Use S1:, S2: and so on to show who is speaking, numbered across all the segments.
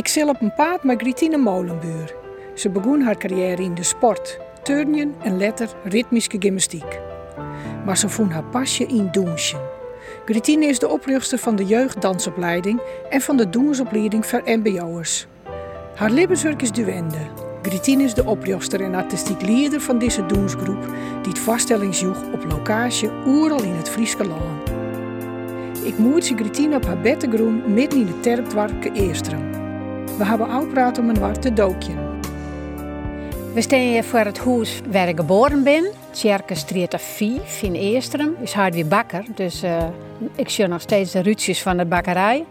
S1: Ik zil op een paard met Gritine Molenbuur. Ze begon haar carrière in de sport, turnen en letter ritmische gymnastiek. Maar ze vond haar pasje in doensjen. Gritine is de oprichter van de jeugddansopleiding en van de doensopleiding voor mbo'ers. Haar levenswerk is duende. Gritine is de oprichter en artistiek leider van deze doensgroep die het vaststellingsjoeg op locatie oeral in het Friese land. Ik moet ze Gritine op haar bettegroen midden in het terpdwarke Eerstrum. We hebben ook praat om een warte dookje.
S2: We staan hier voor het huis waar ik geboren ben. Tjerkenstraat 5 in Eerstrum. Is hard weer bakker, dus eh, ik zie nog steeds de ruutjes van de bakkerij.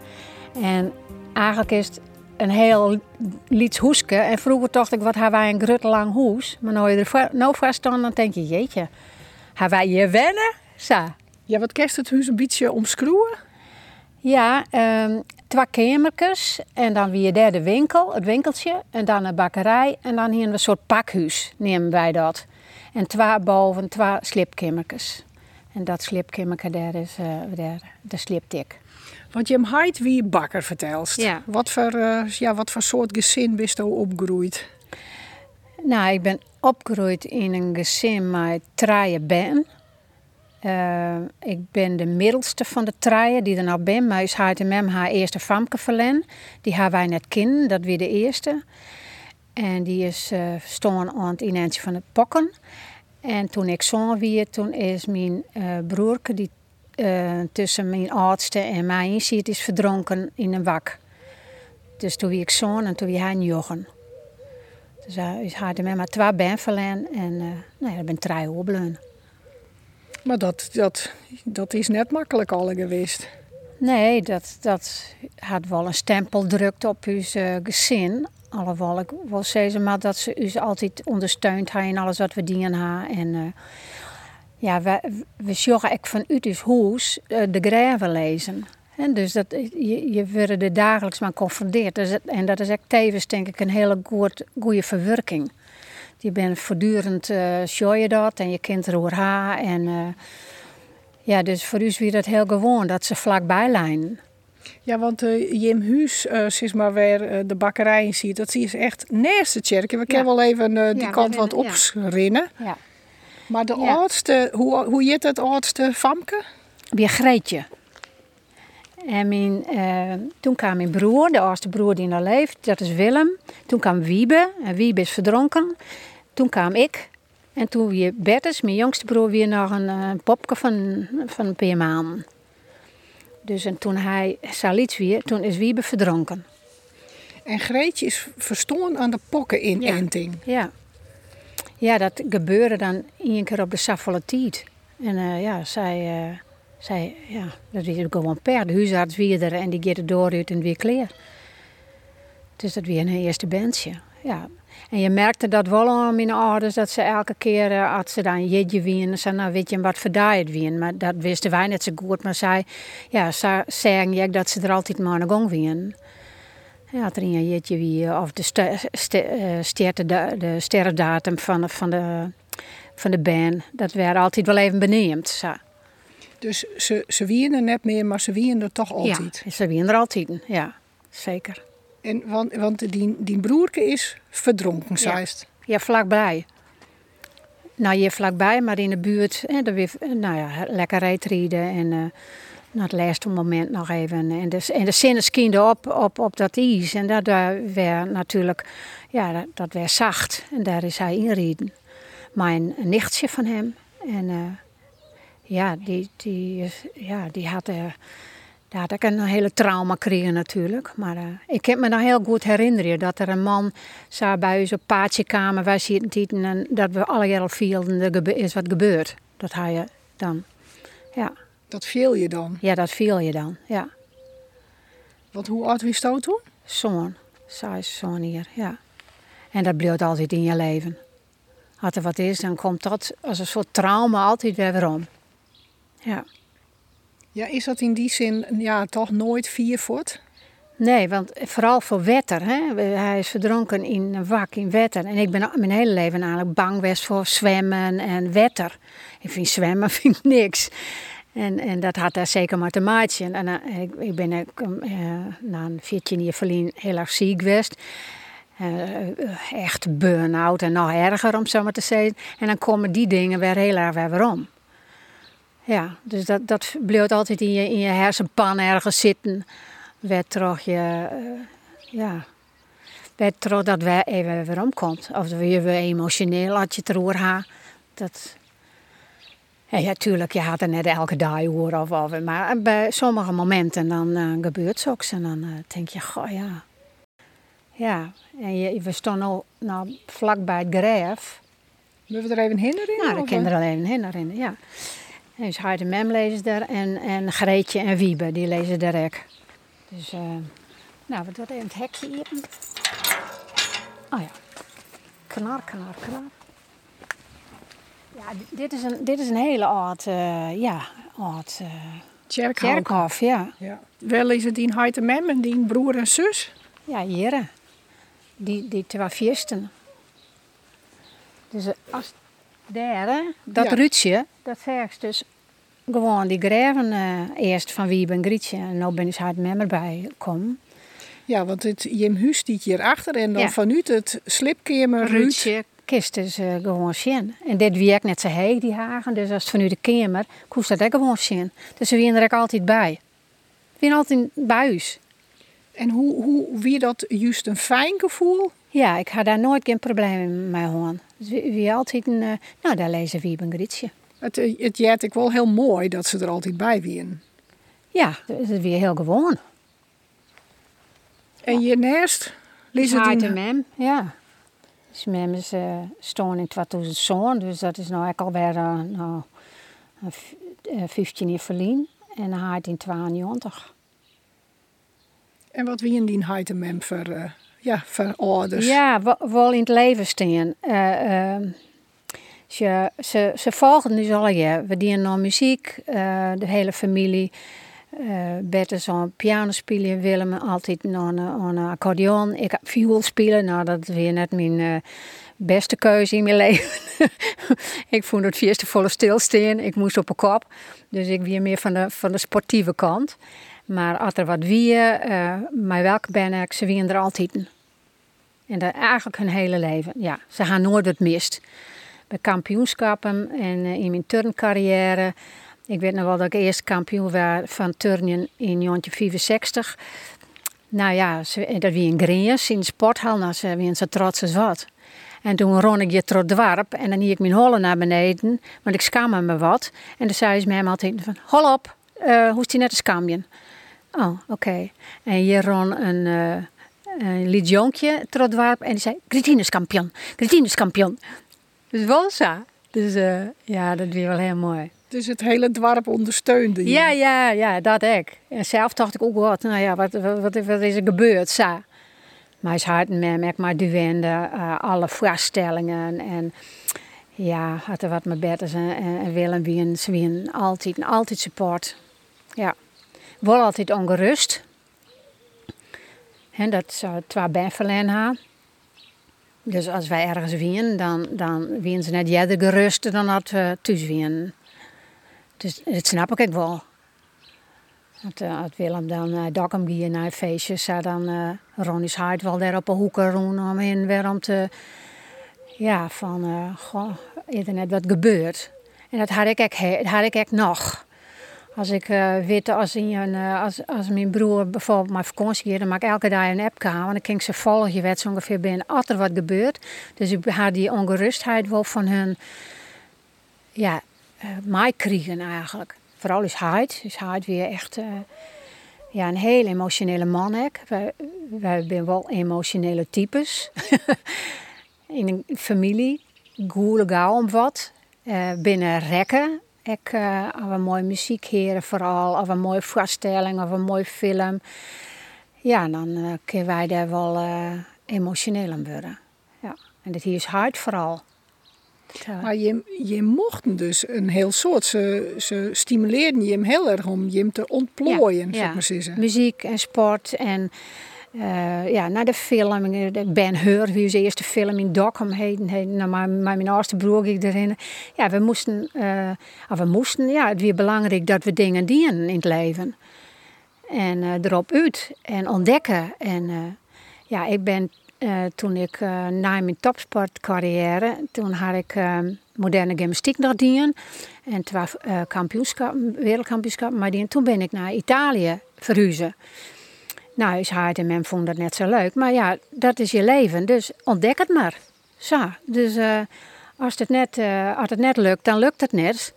S2: En eigenlijk is het een heel liets hoeske. En vroeger dacht ik, wat hebben wij een grut lang hoes. Maar nu je er nou vast dan denk je, jeetje, hebben wij hier wennen? Zo.
S1: Ja, wat kerst het huis een beetje omschroeven?
S2: Ja, ehm twee kamertjes en dan weer daar de winkel, het winkeltje. En dan een bakkerij en dan hier een soort pakhuis nemen wij dat. En twee boven, twee slipkamertjes. En dat slipkamertje daar is daar, de sliptik.
S1: Want je heit wie bakker vertelst.
S2: Ja.
S1: Wat voor, eh, ja, wat voor soort gezin bist je opgegroeid?
S2: Nou, ik ben opgegroeid in een gezin met drie ben. Eh, ik ben de middelste van de drieën die er nou ben. Maar is haar haar eerste famke. Die hebben wij net kinderen, dat weer de eerste. En die is uh, aan het eindje van het pokken. En toen ik zoon weer, toen is mijn eh broerke die tussen mijn oudste en mij in is verdronken in een wak. Dus toen wie ik zoon en toen wie hij jochen. Dus is haar maar twee ben verlen en nou ja, ik ben drie opbleun.
S1: Maar dat, dat, dat is net makkelijk al geweest.
S2: Nee, dat, dat had wel een stempel drukt op uw eh, gezin. Alhoewel ik wel zeggen maar dat ze u altijd ondersteunt in alles wat we dienen hebben. En eh, ja, we, we zorgen ook van uit ons huis eh, de graven lezen. En dus dat, je, je wordt er dagelijks maar geconfronteerd. Dus en dat is ook tevens denk ik een hele goed, goede verwerking. Je bent voortdurend uh, je dat en je kind roer haar. En eh, ja, dus voor u is weer dat heel gewoon dat ze vlakbij lijnen.
S1: Ja, want eh Jim Huus, zeg maar eh, de bakkerij in ziet, dat zie je echt naast de kerk. We
S2: Ja.
S1: kunnen wel even die
S2: Ja,
S1: kant wat
S2: rennen, ja.
S1: Maar de oudste, hoe, hoe heet het oudste famke?
S2: weer Greetje. En mijn, toen kwam mijn broer, de oudste broer die nog leeft, dat is Willem. Toen kwam Wiebe, en Wiebe is verdronken. Toen kwam ik. En toen weer Bertus, mijn jongste broer, weer nog een eh, popke van, van een paar maanden. Dus en toen hij Salits weer, toen is Wiebe verdronken.
S1: En Greetje is verstoorn aan de pokkeninenting.
S2: Ja. Ja, dat gebeurde dan één keer op de Saffoletiet. En eh, ja, zij, eh, zij, ja, dat is gewoon per. De huisarts weer er en die gaat er door uit en weer kleer. Dus dat weer een eerste bandje. Ja. En je merkte dat wel aan mijn ouders, dat ze elke keer, eh, als ze dan jeetje wien, ze nou weet je wat verdaaid wien. Maar dat wisten wij net zo goed. Maar zij, ja, ze zeggen dat ze er altijd maar de gang wien. Ja, het er een jeetje wie, of de, ster, ster, eh, de, de sterfdatum van, de- van, de, van de band, dat werd altijd wel even beneemd. Zo.
S1: Dus ze, ze wieren er net meer, maar ze wieren er toch altijd.
S2: Ja, ze winnen er altijd, ja, zeker.
S1: En, want want die, die broerke is verdronken,
S2: Ja.
S1: zei het.
S2: Ja, vlakbij. Nou, hier vlakbij, maar in de buurt, hè, dan weer, nou ja, lekker rijtrieden en eh na het laatste moment nog even. En de, en de zinnen skiende op, op, op dat ijs en dat werd natuurlijk, ja, dat, dat werd zacht. En daar is hij inrieden. Een nichtje van hem. En eh, ja, die, die, ja, die had... eh daar had ik een hele trauma gekregen natuurlijk. Maar eh, ik kan me nog heel goed herinneren dat er een man zou bij ons op paardjekamer, wij zitten en dat we alle jaren vielen, er is wat gebeurd. Dat hij je dan, ja,
S1: Dat viel je dan.
S2: ja, dat viel je dan, ja.
S1: Want hoe oud was je toen?
S2: Zoon, zij is zoon hier, ja. En dat blijft altijd in je leven. Als er wat is, dan komt dat als een soort trauma altijd weer om. Ja.
S1: Ja, is dat in die zin ja, toch nooit vier voet?
S2: Nee, want vooral voor wetter. Hè? Hij is verdronken in een wak in wetter. En ik ben mijn hele leven eigenlijk bang geweest voor zwemmen en wetter. Ik vind zwemmen vind ik niks. En, en dat had daar zeker maar te maken. En uh, ik, ik, ben uh, na een 14 jaar verlien heel erg ziek geweest. Uh, echt burn-out en nog erger om zo maar te zeggen. En dan komen die dingen weer heel erg weer om. Ja, dus dat, dat blijft altijd in je, in je hersenpan ergens zitten. Werd toch je, ja, werd toch dat wij even weer omkomt. Of je weer emotioneel had je het roer Dat, ja, tuurlijk, je had er net elke dag horen of, of maar bij sommige momenten dan uh, gebeurt zoiets en dan uh, denk je, goh ja. Ja, en je, we stonden al nou, vlakbij het graf.
S1: Moeten we er even herinneren?
S2: Nou, de kinderen even herinneren, ja. En dus Hart en Mem lezen daar en, en Greetje en Wiebe, die lezen daar ook. Dus, uh, nou, we doen even het hekje hier. Oh ja. Knar, knar, knar. Ja, dit is een, dit is een hele oud, uh, ja, oud uh, kerkhof. ja.
S1: ja. Wel is het die Heite Mem en die broer en zus?
S2: Ja, hier. Die, die twee viersten. Dus eh, als daar, dat ja. Rutsje, dat vergt dus gewoon die graven uh, eerst van wie ben Grietje. En nu ben ik hard met erbij gekomen.
S1: Ja, want het Jim Huus stiet hier achter en dan ja. vanuit het slipkamer
S2: Rutsje kist dus uh, gewoon zien. En dit werkt net zo heet, die hagen. Dus als het vanuit de kamer, koest dat ook gewoon zien. Dus we zijn er ook altijd bij. We zijn altijd bij huis.
S1: En hoe, hoe wie dat juist een fijn gevoel?
S2: Ja, ik had daar nooit geen probleem mee gehad. Dus wie, altijd een, uh, nou daar lezen wie een grietje.
S1: Het, het jet ik wel heel mooi dat ze er altijd bij waren.
S2: Ja, het is weer heel gewoon.
S1: En je nest? Lezen
S2: die... mem, ja. Dus mem is uh, staan in 2000 dus dat is nou eigenlijk alweer uh, nou, uh, 15 jaar verlien. En hij in 92.
S1: En wat wie die heet mem voor, uh, ja, voor ouders?
S2: Ja, wel in het leven staan. Uh, ze, ze, ze volgen nu al ja. We dienen nog muziek, uh, de hele familie. Uh, Bert is piano spelen, Willem altijd nog een, een accordeon. Ik heb viool spelen, nou dat is weer net mijn uh, beste keuze in mijn leven. ik vond het eerste volle stilstaan, ik moest op een kop. Dus ik weer meer van de, van de sportieve kant. Maar als er wat wie, uh, maar welke ben ik, ze wien er altijd. En dat eigenlijk hun hele leven. Ja, ze gaan nooit het mist bij kampioenschappen en uh, in mijn turncarrière. Ik weet nog wel dat ik eerst kampioen was van turnen in 1965. Nou ja, dat wie in Greens in de sporthal, nou, ze wie zo trots als wat. En toen ron ik je dwarp en dan hiek ik mijn hollen naar beneden, want ik schaamde me wat. En dan zei ze mij altijd van, hol op, uh, hoe is die net een skamjen? Oh, oké. En je ron een, uh, een liedjonkje en die zei, Gritines kampioen, Gritines kampioen. Dus wel zo. Dus uh, ja, dat weer wel heel mooi.
S1: Dus het hele dorp ondersteunde je?
S2: Ja, ja, ja, dat ik. En zelf dacht ik ook wat, nou ja, wat, wat, wat, is er gebeurd? Zo. Maar is hard met me, maar duwende, uh, alle voorstellingen en ja, had er wat met Bertus en, en Willem wie een, altijd, altijd support. Ja, wel altijd ongerust. En dat zou twee bijverlen hebben. Dus als wij ergens winnen, dan, dan winnen ze net jeder gerust dan dat we thuis winnen. Dus dat snap ik wel. Dat, uh, als Willem dan uh, Dokkum ging naar feestjes, zou dan uh, Ronnie's hart wel daar op een hoek roen omheen weer om te... Ja, van, uh, goh, is net wat gebeurd. En dat had ik ook, had ik ook nog. Als ik uh, weet, als, uh, als, als mijn broer bijvoorbeeld mijn vakantie dan maak ik elke dag een app gaan. En dan ging ze volgen, je weet zo ongeveer binnen als er wat gebeurt. Dus ik had die ongerustheid wel van hun, ja, uh, mij kriegen eigenlijk. Vooral is Heid. Is Heid weer echt ja, een heel emotionele man. Ik. Wij, wij zijn wel emotionele types. in een familie, gauw om wat. binnen rekken ik, uh, of een mooie muziek heren vooral, of een mooie voorstelling of een mooie film. Ja, dan uh, kunnen wij daar wel uh, emotioneel aan worden. ja. En dat hier is hard vooral.
S1: Maar je, je mochten dus een heel soort. Ze, ze stimuleerden je hem heel erg om je hem te ontplooien, ja, maar zeggen.
S2: Muziek en sport en uh, ja, naar de film. Ben Hur, wie is de eerste film in Dokkum heet. heet nou, mijn, mijn oudste broer ik erin. Ja, we moesten, of we moesten, ja, het weer belangrijk dat we dingen dienen in het leven. En erop uit en ontdekken. En ja, ik ben toen ik na mijn topsportcarrière, toen had ik moderne gymnastiek nog dien. En kampioenschap, wereldkampioenschap. Maar toen ben ik naar Italië verhuizen. Nou, is hard en men vond dat net zo leuk. Maar ja, dat is je leven, dus ontdek het maar. Zo, dus als, het net, als het net lukt, dan lukt het net.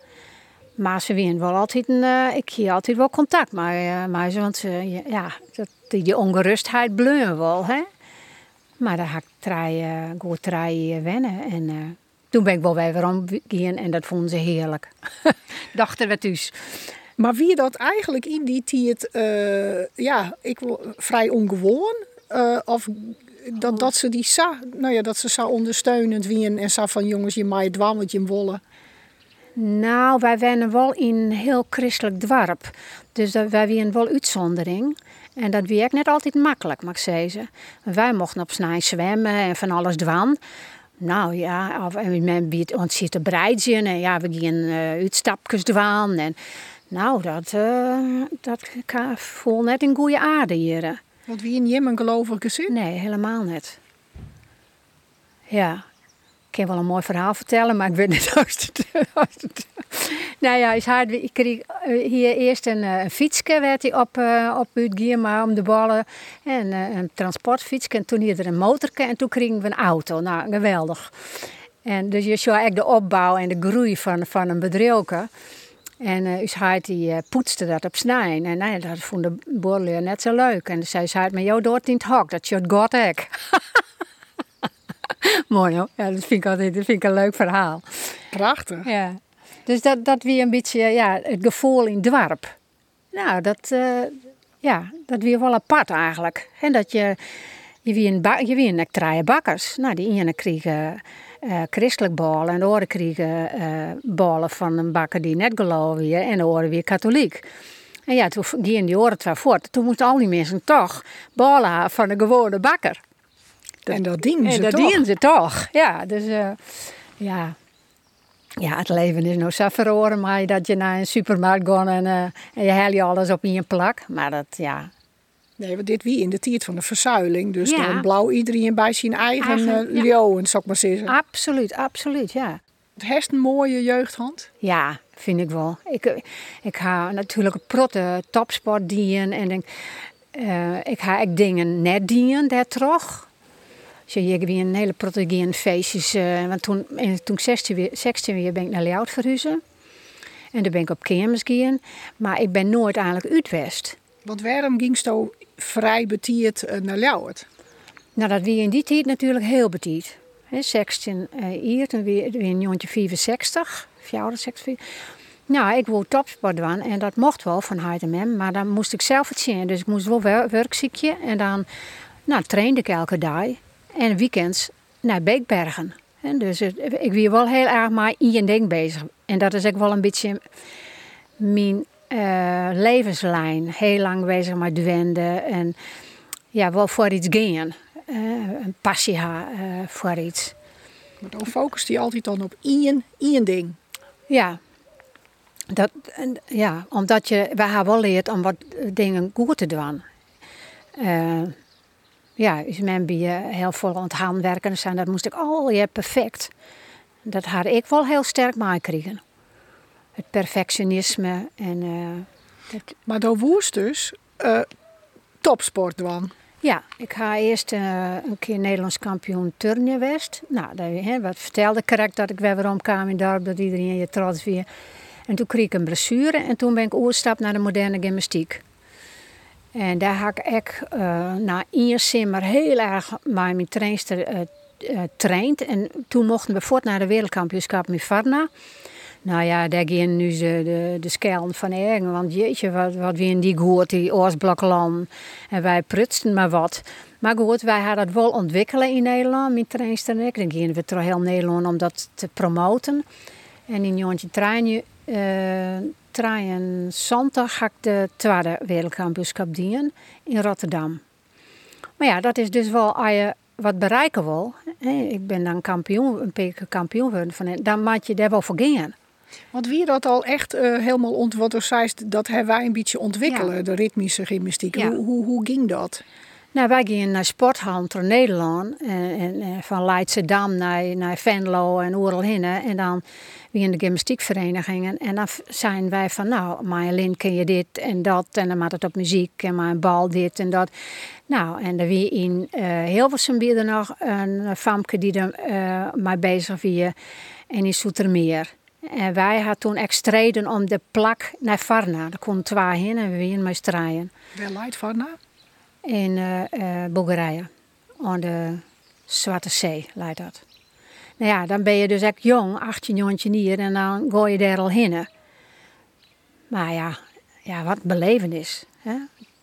S2: Maar ze wien wel altijd, een, ik hier altijd wel contact maar, maar want ja, dat, die ongerustheid bleun wel, hè. Maar daar had ik uh, goed wennen. En uh, toen ben ik wel weer omgegaan en dat vonden ze heerlijk. Dachten we dus.
S1: Maar wie dat eigenlijk in die tijd, uh, ja, ik vrij ongewoon? of dat, dat ze die sa, nou ja, dat ze zo ondersteunend wien en zo van jongens, je maait dwam wat je wollen.
S2: Nou, wij wennen wel in een heel christelijk dorp. Dus wij waren wel uitzondering. En dat werkt net altijd makkelijk, mag ik zeggen. Wij mochten op snij zwemmen en van alles dwan. Nou ja, of, en men biedt ons zitten breidjen en ja, we gaan uh, uitstapjes dwan. En, nou, dat, uh, dat voel net in goede aarde hier.
S1: Want wie in Jemen gelovige gezin?
S2: Nee, helemaal niet. Ja, ik kan wel een mooi verhaal vertellen, maar ik weet niet of het. nou ja, is hard. Ik kreeg eh, hier eerst een, eh, een fietsje, werd hij op, uh, op maar om de ballen. En uh, een transportfietsje. En toen hier er een motorke en toen kregen we een auto. Nou, geweldig. En dus je zag eigenlijk de opbouw en de groei van, van een bedrijfje. En uh, die poetste dat op snijn. En nou, dat vond de boerleer net zo leuk. En zei ze, met jou door in het hok, dat je het god Mooi hoor. Ja, dat vind ik altijd dat vind ik een leuk verhaal.
S1: Prachtig.
S2: Ja. Dus dat, dat weer een beetje ja, het gevoel in het dorp. Nou, dat, uh, ja, dat weer wel apart eigenlijk. En dat je, je wie een, je wie een bakkers. Nou, die ene kregen uh, christelijk ballen en de andere kregen uh, ballen van een bakker die net geloofde en de andere weer katholiek. En ja, toen gingen die oren twee voort. Toen moesten al die mensen toch ballen van een gewone bakker
S1: en dat dienen ze
S2: en dat
S1: toch?
S2: dienen ze toch, ja. Dus uh, ja. Ja, het leven is nog zo verloren, maar dat je naar een supermarkt gaat en, uh, en je haal je alles op in je plak. Maar dat, ja,
S1: Nee, want dit wie in de tijd van de verzuiling. Dus ja. dan blauw iedereen bij zijn eigen, eigen uh, leeuwen, zou ik maar zeggen.
S2: Absoluut, absoluut, ja.
S1: Het heeft een mooie jeugdhand.
S2: Ja, vind ik wel. Ik, ik ga natuurlijk een protte topsport dienen en denk, uh, ik ga ik dingen net dienen daar terug. Je weer een hele protogene feestjes. Uh, want toen, toen ik 16 weer, 16 weer ben ik naar Leeuwarden verhuizen. En daar ben ik op kermis gegaan. Maar ik ben nooit eigenlijk uit West.
S1: Want waarom ging je vrij betierd uh, naar Leeuwarden?
S2: Nou, dat wie in die tijd natuurlijk heel betierd. 16 uh, hier, toen weer, weer een jongetje 64, 64. Nou, ik wou topsport doen en dat mocht wel van HTM, maar dan moest ik zelf het zien. Dus ik moest wel werkziekje en dan nou, trainde ik elke dag. En weekends naar Beekbergen. En dus ik weer wel heel erg maar één ding bezig. En dat is ook wel een beetje mijn uh, levenslijn. Heel lang bezig met dwenden en ja, wel voor iets gaan. Uh, een passie uh, voor iets.
S1: Maar dan focust hij altijd dan op één, één ding.
S2: Ja. Dat, ja, omdat je, wij hebben wel leert om wat dingen goed te doen ja, is men bij heel veel aan het handwerken zijn. Dat moest ik al ja, perfect. Dat had ik wel heel sterk meekregen. Het perfectionisme en... Uh,
S1: Maar dan woest dus uh, topsport dan?
S2: Ja, ik ga eerst uh, een keer Nederlands kampioen turnen west. Nou, dat, he, wat vertelde correct dat ik weer omkwam in dorp, dat iedereen je trots weer. En toen kreeg ik een blessure en toen ben ik overstap naar de moderne gymnastiek. En daar heb ik uh, na één simmer heel erg met mijn trainster uh, uh, traind. En toen mochten we voort naar de wereldkampioenschap in Varna. Nou ja, daar gaan nu ze de, de schelden van eigen. Want jeetje, wat, wat wie in die goed, die Oostblokland. En wij prutsten maar wat. Maar goed, wij hadden het wel ontwikkelen in Nederland, met trainster en ik. Dan gingen we heel Nederland om dat te promoten. En in Jontje Trein, uh, zondag ga ik de tweede wereldkampioenschap dienen in Rotterdam. Maar ja, dat is dus wel, als je wat bereiken wil, ik ben dan kampioen, een paar kampioen geworden, dan moet je daar wel voor gaan.
S1: Want wie dat al echt uh, helemaal ontwikkeld, dat hebben wij een beetje ontwikkelen, de ritmische gymnastiek. Hoe, hoe, hoe ging dat?
S2: Nou, wij gingen naar Sporthal door Nederland. En, en, en, van Leidschendam naar, naar Venlo en Oerl En dan weer in de gymnastiekverenigingen. En dan zijn wij van, nou, Marjolein, ken je dit en dat. En dan maakt het op muziek en mijn bal dit en dat. Nou, en dan weer in uh, Hilversum weer er nog een famke die er uh, mee bezig was. En in Soetermeer. En wij hadden toen extreden om de plak naar Varna. Daar konden twee heen en we weer mee strijden.
S1: Waar leidt Varna?
S2: In uh, Bulgarije. Aan de Zwarte Zee leidt dat. Nou ja, dan ben je dus echt jong, 18, jongetje hier, en dan gooi je daar al heen. Maar ja, ja wat belevenis. Hè?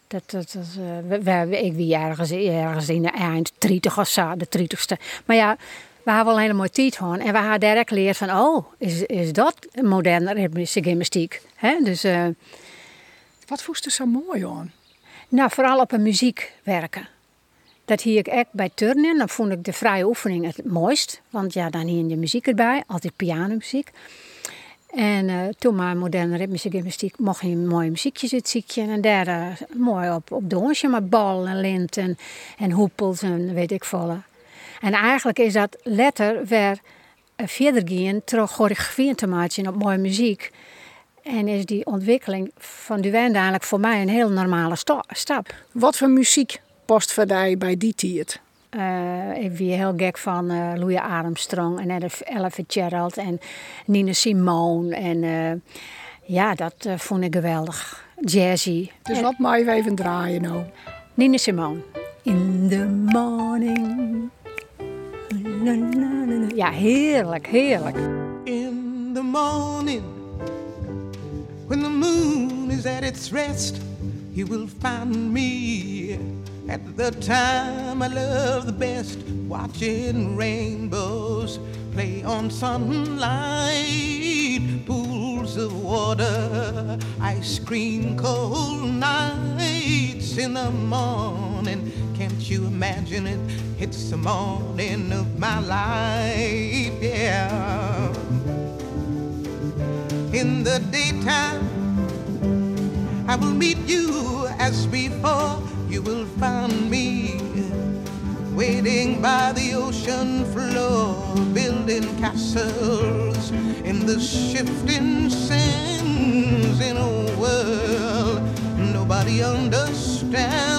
S2: Dat, dat, dat, uh, we, we, ik wie ergens, ergens in de eind 30 of zo, de 30ste. Maar ja, we hebben wel een hele mooie tijd gehad. En we hebben direct geleerd van, oh, is, is dat moderne ritmische gymnastiek? Hè? Dus, uh,
S1: Wat voest er zo mooi aan?
S2: Nou, vooral op een muziek werken. Dat hier ik echt bij turnen. Dan vond ik de vrije oefening het mooist. Want ja, dan hier de muziek erbij. Altijd pianomuziek. En uh, toen maar moderne ritmische gymnastiek mocht je een mooie muziekjes uitzieken. En daar uh, mooi op, op donsje met bal en lint en, en hoepels en weet ik veel. En eigenlijk is dat letter weer uh, verder gaan, terug choreografie te maken op mooie muziek. En is die ontwikkeling van Duwende eigenlijk voor mij een heel normale stap.
S1: Wat voor muziek past voor bij die tijd?
S2: Uh, ik ben heel gek van uh, Louis Armstrong en Ella Fitzgerald en Nina Simone. En uh, ja, dat vond ik geweldig. Jazzy.
S1: Dus wat mag je even draaien nou?
S2: Nina Simone. In the morning. Ja, heerlijk, heerlijk.
S3: In the morning. When the moon is at its rest. You will find me At the time I love the best, watching rainbows play on sunlight, pools of water, ice cream, cold nights in the morning. Can't you imagine it? It's the morning of my life, yeah. In the daytime, I will meet you as before you will find me waiting by the ocean floor, building castles in the shifting sands in a world nobody understands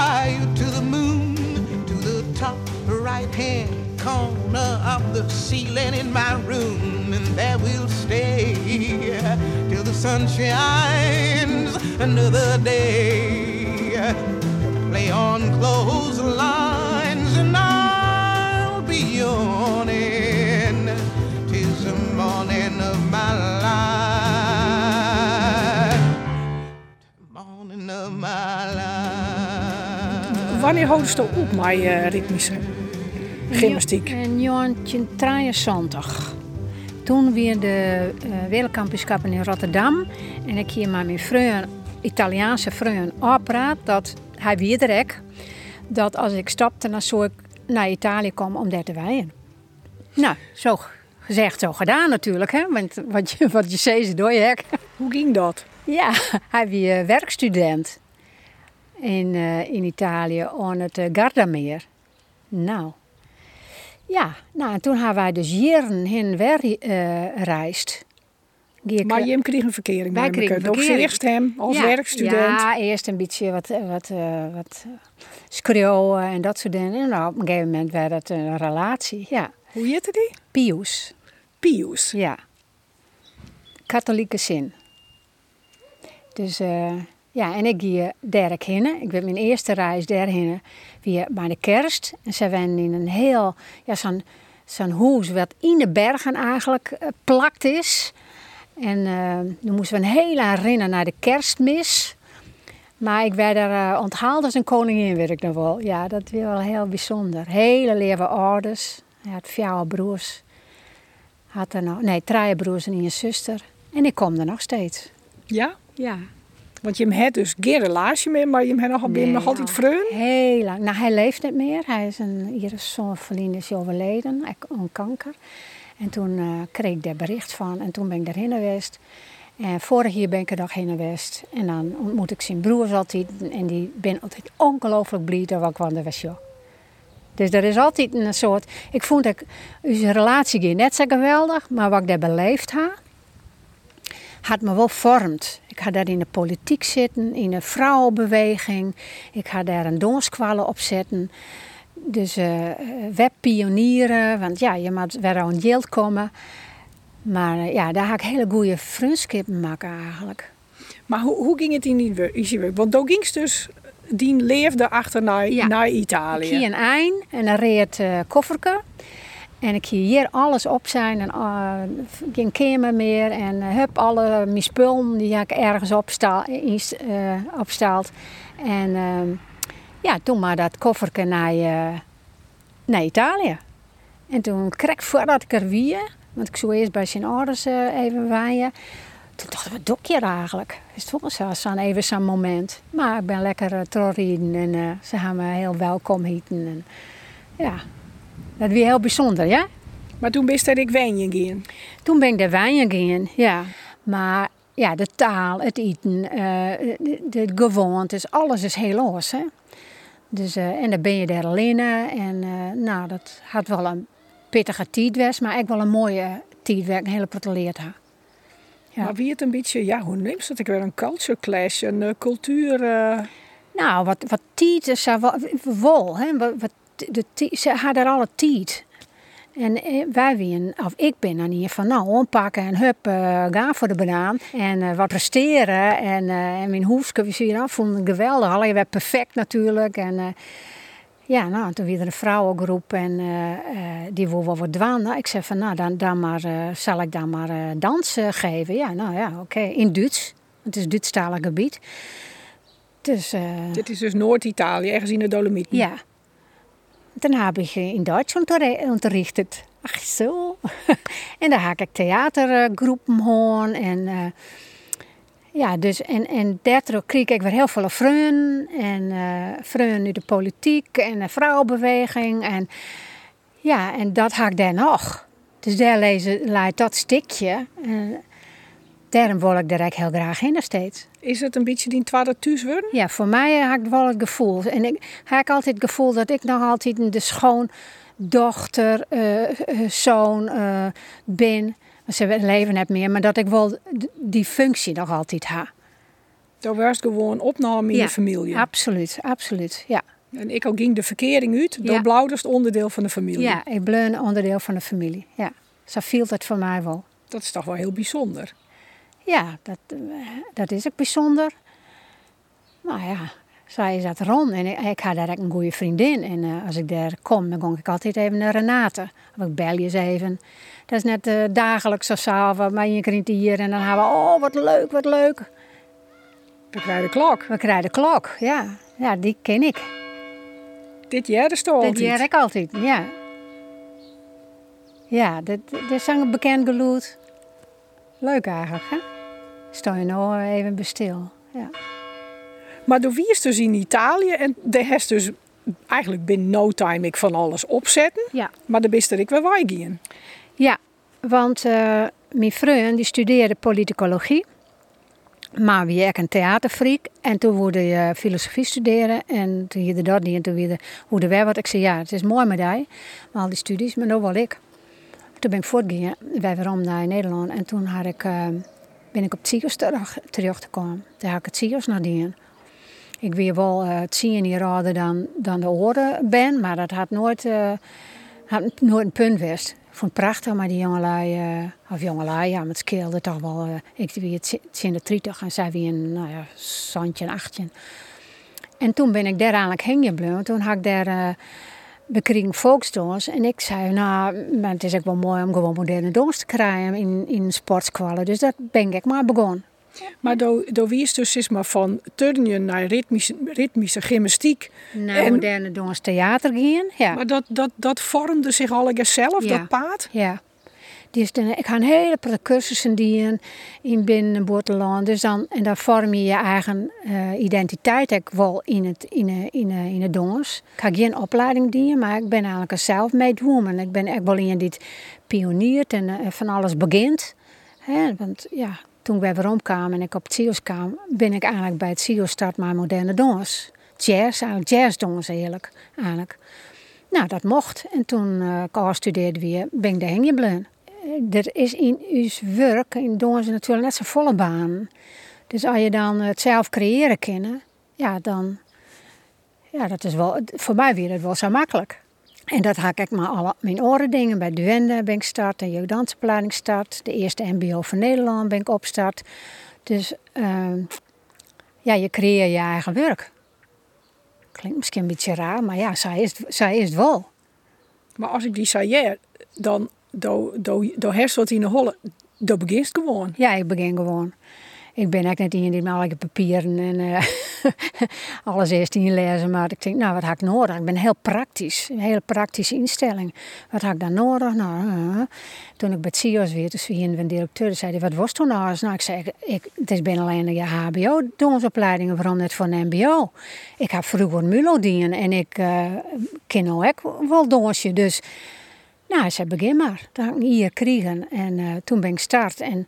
S3: fly you to the moon, to the top right hand corner of the ceiling in my room, and there we'll stay till the sun shines another day. Play on clotheslines
S1: Wanneer houdest je op met uh, ritmische gymnastiek?
S2: In 1973. Toen weer de uh, wereldkampioenschappen in Rotterdam. En ik hier met mijn vriend, Italiaanse vriend, opraad dat hij weer direct dat als ik stapte, dan zou ik naar Italië komen om daar te wijden. Nou, zo gezegd, zo gedaan natuurlijk. Hè? Want wat je, wat je zei, door je hek.
S1: Hoe ging dat?
S2: Ja, hij was werkstudent. In, eh, in Italië aan het uh, Gardameer. Nou, ja, nou, en toen hebben wij dus jaren heen weer uh, reisd.
S1: Maar je kreeg een verkering
S2: kregen een verkering.
S1: eerst hem als
S2: ja,
S1: werkstudent.
S2: Ja, eerst een beetje wat, wat, uh, wat schreeuwen en dat soort dingen. En nou, op een gegeven moment werd het een relatie, ja.
S1: Hoe heette die?
S2: Pius.
S1: Pius?
S2: Ja. Katholieke zin. Dus uh, ja, en ik ging daarheen. Ik ben mijn eerste reis daarheen via bij de kerst. En ze waren in een heel, ja, zo'n zo'n huis wat in de bergen eigenlijk uh, plakt is. En uh, toen moesten we een hele rennen naar de kerstmis. Maar ik werd er uh, onthaald als een koningin, weet ik nog wel. Ja, dat was wel heel bijzonder. Hele leven ouders. Hij had vier broers. Had er nog, nee, drie broers en een zuster. En ik kom er nog steeds.
S1: Ja?
S2: Ja.
S1: Want je hebt dus geen relatie meer, maar je hebt nog, nee, nog altijd vreun?
S2: Heel lang. Nou, hij leeft niet meer. Hij is een, hier is zo'n vriend is overleden, aan kanker. En toen uh, kreeg ik daar bericht van en toen ben ik daarheen geweest. En vorig jaar ben ik er nog heen geweest. En dan ontmoet ik zijn broers altijd. En die ben altijd ongelooflijk blij dat ik kwam was. Dus er is altijd een soort... Ik vond dat onze relatie net zo geweldig, maar wat ik daar beleefd heb, had me wel vormd. Ik had daar in de politiek zitten, in de vrouwenbeweging. Ik had daar een donskwallen op zitten. Dus uh, webpionieren, want ja, je moet weer aan geld komen. Maar uh, ja, daar had ik hele goede vriendschappen maken eigenlijk.
S1: Maar hoe, hoe ging het in die werk? Want daar ging dus, die leefde achter naar,
S2: ja.
S1: naar Italië.
S2: Ik een eind en dan reed uh, kofferke. En ik hier alles op zijn en uh, geen kamer meer. En heb alle mijn spullen die ik ergens opstaal. En ja, toen maar dat kofferke naar, naar Italië. En toen kreeg voordat ik er weer, want ik zou eerst bij zijn ouders even waaien. Toen dacht ik, wat doe eigenlijk? Is het zo'n even zo'n moment. Maar ik ben lekker uh, en ze hebben me heel welkom heten. En, ja, dat was heel bijzonder, ja.
S1: Maar toen bist er ik wijnje gaan?
S2: Toen ben ik de wijnje gaan, ja. Maar ja, de taal, het eten, uh, de, de gewoontes, alles is heel los, hè. Dus, uh, en dan ben je daar alleen. En uh, nou, dat had wel een pittige tijd was, maar ook wel een mooie tijd waar ik een hele proteleerd had.
S1: Ja. Maar wie het een beetje, ja, hoe neemt dat? Ik weer een culture clash, een uh, cultuur...
S2: Nou, wat, wat tijd is, wel, wel hè, wat, wat de, ze hadden alle tijd. En wij wien, of ik ben dan hier van nou, oppakken en hup, uh, gaan voor de banaan. En uh, wat presteren. En, uh, en mijn hoefske, we zien af, vonden geweldig. Alleen werd perfect natuurlijk. En ja, nou, toen weer een vrouwengroep en die wil wel wat dwan. Nou, ik zei van nou, dan, dan maar, zal ik dan maar dans geven. Ja, nou ja, oké, okay. in Duits. Het is Duitsstalig gebied. Dus,
S1: Dit is dus Noord-Italië, ergens in de Dolomieten?
S2: Ja. Dan heb ik in Duits unterrichtet. Ach zo. en dan heb ik theatergroepen gehoord. En, uh, ja, dus, en, en daardoor kreeg ik weer heel veel vrienden. En uh, vrienden in de politiek en de vrouwenbeweging. En ja, en dat had ik daar nog. Dus daar lezen, leidt dat stukje. En daarom wil ik daar heel graag heen steeds.
S1: Is het een beetje die tweede thuis worden?
S2: Ja, voor mij heb ik wel het gevoel. En ik heb altijd het gevoel dat ik nog altijd de schoondochter, uh, zoon uh, ben. Ze leven net meer, maar dat ik wel die functie nog altijd heb.
S1: Dat was gewoon opname in
S2: ja,
S1: de familie?
S2: absoluut, absoluut, ja.
S1: En ik ook ging de verkering uit, door ja. Blauwders onderdeel van de familie?
S2: Ja, ik ben een onderdeel van de familie, ja. Zo viel het voor mij wel.
S1: Dat is toch wel heel bijzonder?
S2: Ja, dat, dat is ook bijzonder. Maar ja, zij is dat rond en ik, ik had daar een goede vriendin. En uh, als ik daar kom, dan kom ik altijd even naar Renate. Of ik bel je eens even. Dat is net uh, dagelijks of s'avonds, maar je krijgt hier en dan hebben we, oh wat leuk, wat leuk.
S1: We krijgen de klok.
S2: We krijgen de klok, ja. Ja, die ken ik.
S1: Dit jaar altijd?
S2: Dit jaar ik altijd, ja. Ja, dit, dit is een bekend geluid. Leuk eigenlijk, hè? Stel je nou even bestil. Ja.
S1: Maar door wie is dus in Italië en de heeft dus eigenlijk binnen no time ik van alles opzetten.
S2: Ja.
S1: Maar de beste ik weer waaien.
S2: Ja, want uh, mijn vriend die studeerde politicologie. Maar wie ik een theaterfreak. En toen wilde je filosofie studeren. En toen je dat niet. En toen weer hoe de wij wat. Ik zei ja, het is mooi met jij. Maar al die studies, maar nou wel ik. Toen ben ik voortgegaan. Wij weer naar Nederland. En toen had ik, uh, ben ik op ziekenhuis terechtgekomen. Daar had ik het ziekenhuis nadien. Ik weer wel uh, het zien hier dan, dan de oren ben. Maar dat had nooit, uh, had nooit een punt geweest vond het prachtig, maar die jongelui, uh, of jongelui, ja, met scheelde toch wel. Ik wie het in de 30 en zij wie een nou ja, zandje, een achtje. En toen ben ik daar eigenlijk heen gebleven. Toen had ik daar, we kregen volksdans. En ik zei, nou, het is ook wel mooi om gewoon moderne dans te krijgen in, in sportskwallen. Dus dat ben ik maar begonnen.
S1: Maar door wie is dus maar van turnen naar ritmische, ritmische gymnastiek.
S2: Naar en, moderne dans theater gaan, ja.
S1: Maar dat, dat, dat vormde zich al zelf, dat paad?
S2: Ja. Dan, ik ga een hele cursussen die in binnen Boerteland. Dus dan, en dan vorm je je eigen uh, identiteit ik wel in het, in, in, in het dons. Ik ga geen opleiding dienen, maar ik ben eigenlijk een self-made woman. Ik ben echt wel in dit pioniert en van alles begint. Want ja, toen ik weer kwam en ik op het CIO's kwam, ben ik eigenlijk bij het CIO start mijn moderne dans. Jazz, eigenlijk jazzdans eigenlijk, eigenlijk. Nou, dat mocht. En toen uh, ik studeerde weer, ben ik heen gebleven. Er is in uw werk, in dansen natuurlijk net zo'n volle baan. Dus als je dan het zelf creëren kennen, ja, dan... Ja, dat is wel, voor mij weer het wel zo makkelijk. En dat haak ik maar alle mijn oren dingen. Bij Duende ben ik start, de jeugddansopleiding start. De eerste mbo van Nederland ben ik opstart. Dus uh, ja, je creëert je eigen werk. Klinkt misschien een beetje raar, maar ja, zij is, zij is het wel.
S1: Maar als ik die zei, dan do, do, do herst wat in de holle, dan begint gewoon.
S2: Ja, ik begin gewoon. Ik ben eigenlijk net iemand die met papieren en uh, alles eerst lezen. Maar ik denk, nou, wat heb ik nodig? Ik ben heel praktisch. Een hele praktische instelling. Wat heb ik dan nodig? Nou, uh, toen ik bij het CIO's weer, dus hier een directeur, zei hij, wat was toen nou? Nou, ik zei, ik, het is binnen alleen een hbo donsopleidingen waarom net voor een mbo? Ik heb vroeger MULO dienen en ik uh, ken ook wel donsje, dus... Nou, hij zei, begin maar. Dat heb ik hier kregen. En toen ben ik start. En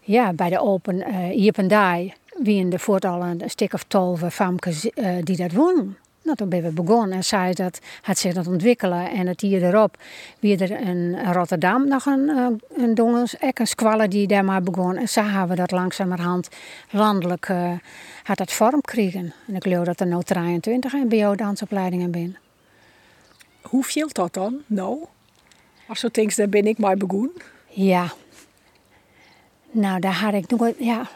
S2: ja, bij de Open uh, hier en daar wie in de voort al een stuk of twaalf famkes uh, die dat wonen. Nou, toen ben we begonnen en zei dat het zich dat ontwikkelen. En het hier erop, wie er in Rotterdam nog een, een dongens, een die daar maar begon. En zo hebben dat langzamerhand landelijk had dat vorm kregen. En ik geloof dat er nu 23 mbo-dansopleidingen zijn.
S1: Hoe viel dat dan, nou? Als je denkt, daar ben ik maar begonnen.
S2: Ja, nou, daar had ik nog... Ja.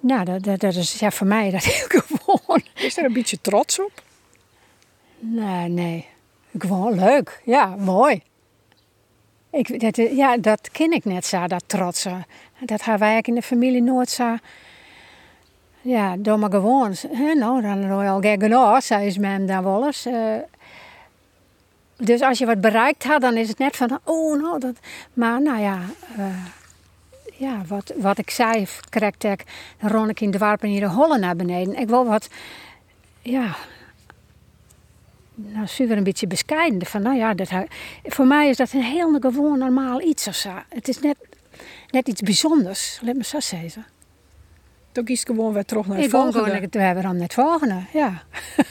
S2: Nou, dat, dat, dat is ja, voor mij dat heel gewoon.
S1: Is er een beetje trots op?
S2: Nee, nee. Gewoon leuk. Ja, mooi. Ik, dat, ja, dat ken ik net zo, dat trotsen. Dat hebben wij in de familie nooit zo... Ja, doe maar gewoon. Nou, dan al gek genoeg, zei ze hem dan wel eens. Uh, dus als je wat bereikt had, dan is het net van... Oh, nou, dat... Maar nou ja... Uh, ja, wat, wat ik zei, ik, dan ron ik in de warpen hier de hollen naar beneden. Ik wil wat, ja, nou, super een beetje bescheiden. Van, nou ja, dat, voor mij is dat een heel gewoon normaal iets of zo. Het is net, net iets bijzonders, laat me zo zeggen.
S1: Toen kies gewoon weer terug naar het ik volgende. Ik gewoon
S2: we hebben dan net volgende, ja.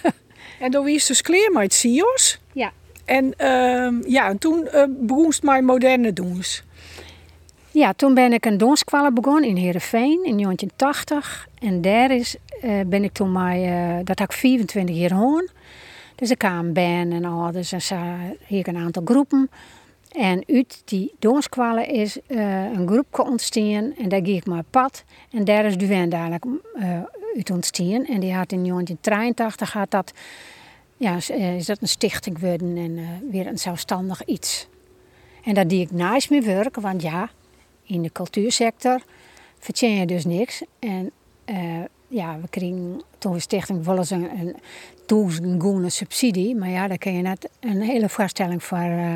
S1: en toen is dus kleer met CIO's.
S2: Ja.
S1: En uh, ja, en toen uh, begon het moderne doens.
S2: Ja, toen ben ik een donskwallen begonnen in Heerenveen in 1980. En daar is, uh, ben ik toen maar, uh, dat had ik 24 jaar hoorn. Dus ik kwam ben en ouders en zo, hier een aantal groepen. En uit die donskwallen is uh, een groep ontstaan en daar ging ik maar pad. En daar is Duwen eigenlijk uit ontstaan. En die had in 1983 had dat, ja, is dat een stichting geworden en weer een zelfstandig iets. En dat die ik naast me werken, want ja, in de cultuursector verdien je dus niks. En uh, ja, we kregen toen de stichting wel eens een, een subsidie. Maar ja, daar kun je net een hele voorstelling voor uh,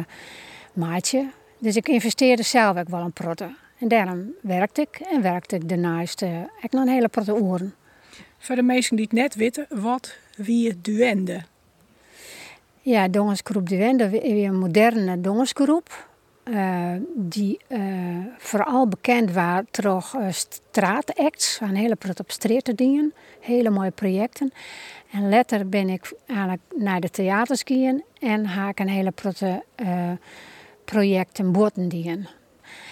S2: maatje. Dus ik investeerde zelf ook wel een protte. En daarom werkte ik en werkte ik daarnaast uh, nog een hele protte oren.
S1: Voor de mensen die het net weten, wat wie Duende?
S2: Ja, Dongensgroep Duende is een moderne dongensgroep eh, die eh, vooral bekend waren door uh, straatacts, een hele straat dingen, hele mooie projecten. En later ben ik eigenlijk naar de theaters gegaan en haak een hele protte uh, projecten boten dingen.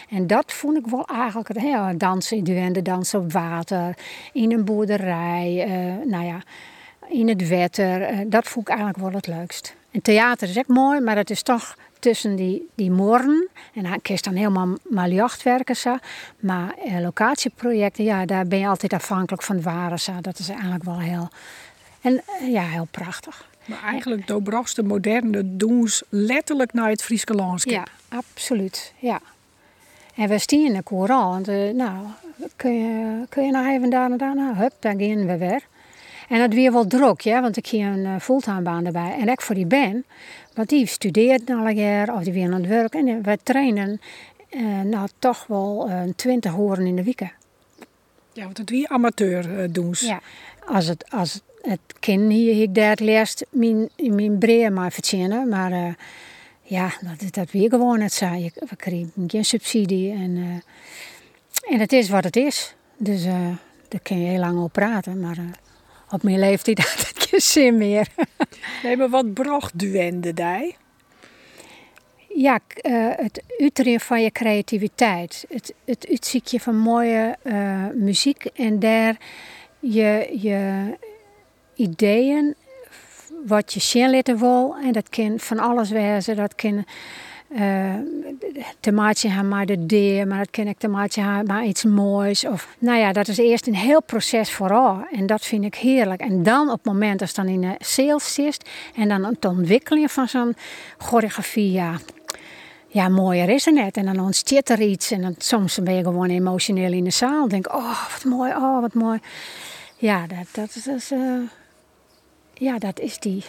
S2: En dat vond ik wel eigenlijk, ja, dansen in de wende, dansen op water, in een boerderij, nou ja, in het wetter. dat vond ik eigenlijk wel het leukst. En theater is echt mooi, maar het is toch tussen die, die morgen. En dan kun je dan helemaal maar jacht werken. Zo. Maar eh, locatieprojecten, ja, daar ben je altijd afhankelijk van het waren. Zo. Dat is eigenlijk wel heel, en, eh, ja, heel prachtig.
S1: Maar eigenlijk doorbracht de moderne doen letterlijk naar het Friese landschap.
S2: Ja, absoluut. Ja. En we staan in de koeral. Uh, nou, kun je, kun je nog even daar en daar? Nou, hup, daar gaan we weer. En dat weer wel druk, ja, want ik hier een uh, fulltime baan erbij. En ik voor die ben, want die studeert al een jaar of die weer aan het werk. En wij trainen uh, nou toch wel uh, 20 horen in de week.
S1: Ja, want het wie amateur uh, doen.
S2: Ja, als het, als het kind hier ik daar leest, mijn, mijn breer maar verzinnen. Maar ja, dat, dat weer gewoon het zei. We kregen geen subsidie en, en het is wat het is. Dus daar kun je heel lang over praten. Maar op mijn leeftijd had ik geen zin meer.
S1: nee, maar wat bracht duende daar?
S2: Ja, uh, het uiteren van je creativiteit. Het, het uitziekje van mooie uh, muziek en daar je, je ideeën, wat je zien laten wil. En dat kan van alles wezen. Dat kan uh, te hebben maar de deer, maar dat kan ik te maken hebben maar iets moois. Of, nou ja, dat is eerst een heel proces vooral. En dat vind ik heerlijk. En dan op het moment dat het dan in de sales zit en dan het ontwikkeling van zo'n choreografie, ja, ja, mooier is er net. En dan ontstaat er iets. En dan, soms ben je gewoon emotioneel in de zaal. Denk, oh, wat mooi, oh, wat mooi. Ja, dat, dat, dat is, uh, ja, dat is die,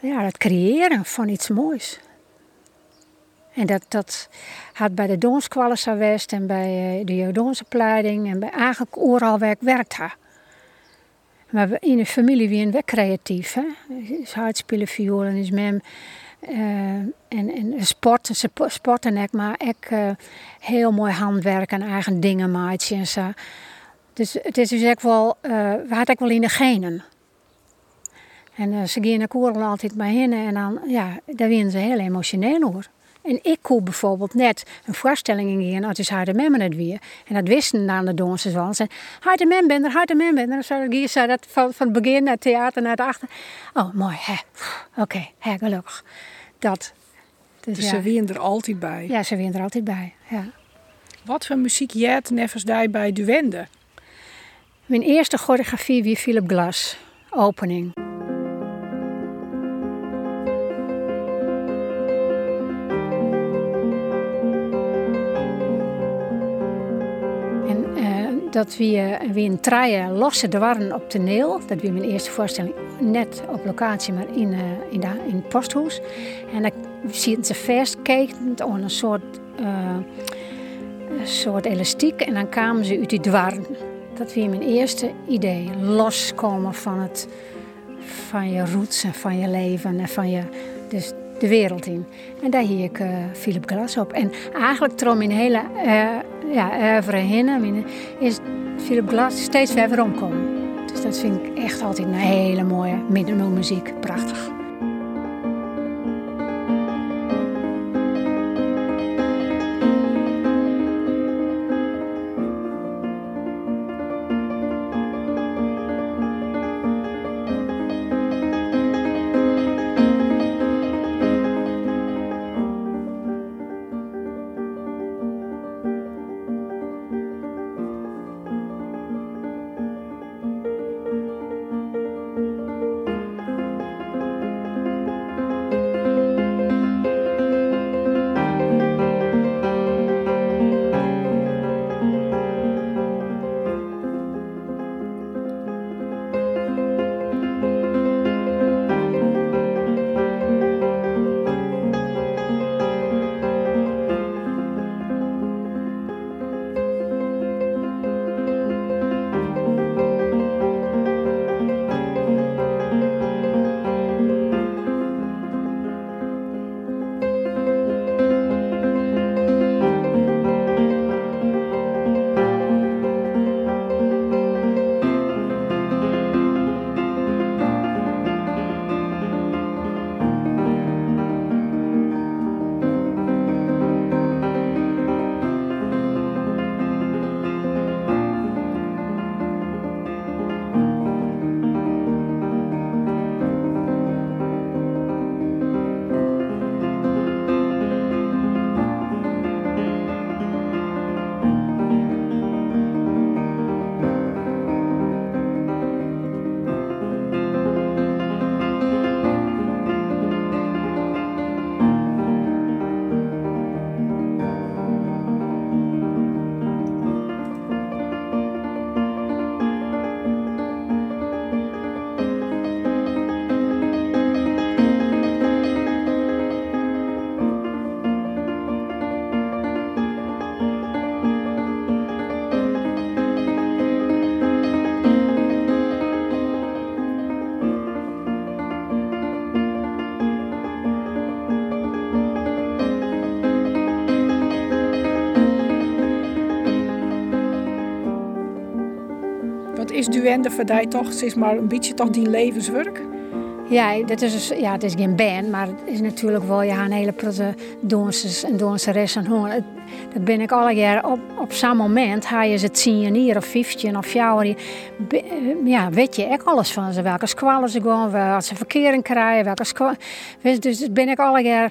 S2: ja, dat creëren van iets moois. En dat, dat had bij de Doonskwallen geweest en bij uh, de jeugdonsopleiding en bij eigenlijk overal werk werkt haar. Maar in de familie wie een creatief. Hè? Is hard spelen viool en is mem. Uh, en, en sport, sport en ik, maar ik uh, heel mooi handwerk en eigen dingen maken en zo. Dus het is dus echt wel, uh, we hadden wel in de genen. En ze gingen naar altijd bij hen en dan, ja, daar winnen ze heel emotioneel over. En ik kon bijvoorbeeld net een voorstelling ingaan als Harde Memmen het weer. En dat wisten dan de dansers wel. Ze zeiden, Harde Mem ben er, Harde Mem ben er. Zo zei dat van, van het begin naar het theater naar het achter. Oh, mooi, hè. Oké, okay, hè, gelukkig. Dat.
S1: Dus, dus ja. ze wien er altijd bij?
S2: Ja, ze wien er altijd bij, ja.
S1: Wat voor muziek jet neffens daar bij Duwende?
S2: Mijn eerste choreografie wie Philip Glass, opening. Dat we, we een treien losse dwarren op toneel. Dat was mijn eerste voorstelling net op locatie, maar in, uh, in, de, in het posthuis. En dan zien ze vastkijkend aan een soort, uh, een soort elastiek en dan kwamen ze uit die dwarren. Dat was mijn eerste idee. Loskomen van, het, van je roots en van je leven en van je... Dus de wereld in. En daar hier ik uh, Philip Glass op. En eigenlijk trom mijn hele ja, oeuvre heen is Philip Glass steeds verder omkomen. Dus dat vind ik echt altijd een hele mooie middenmuziek. Prachtig.
S1: Is duende voor jou toch, het is maar een beetje toch die levenswerk?
S2: Ja, dat is dus, ja, het is geen band, maar het is natuurlijk wel ja, een hele protte dansers en danseres en hoor. Dat ben ik alle jaar op, op zo'n moment. Ga je ze tien jaar of 15 of jaar. Ja, weet je echt alles van ze. Welke squallen ze gaan, wat ze verkering krijgen, welke. Dus dat ben ik alle jaar.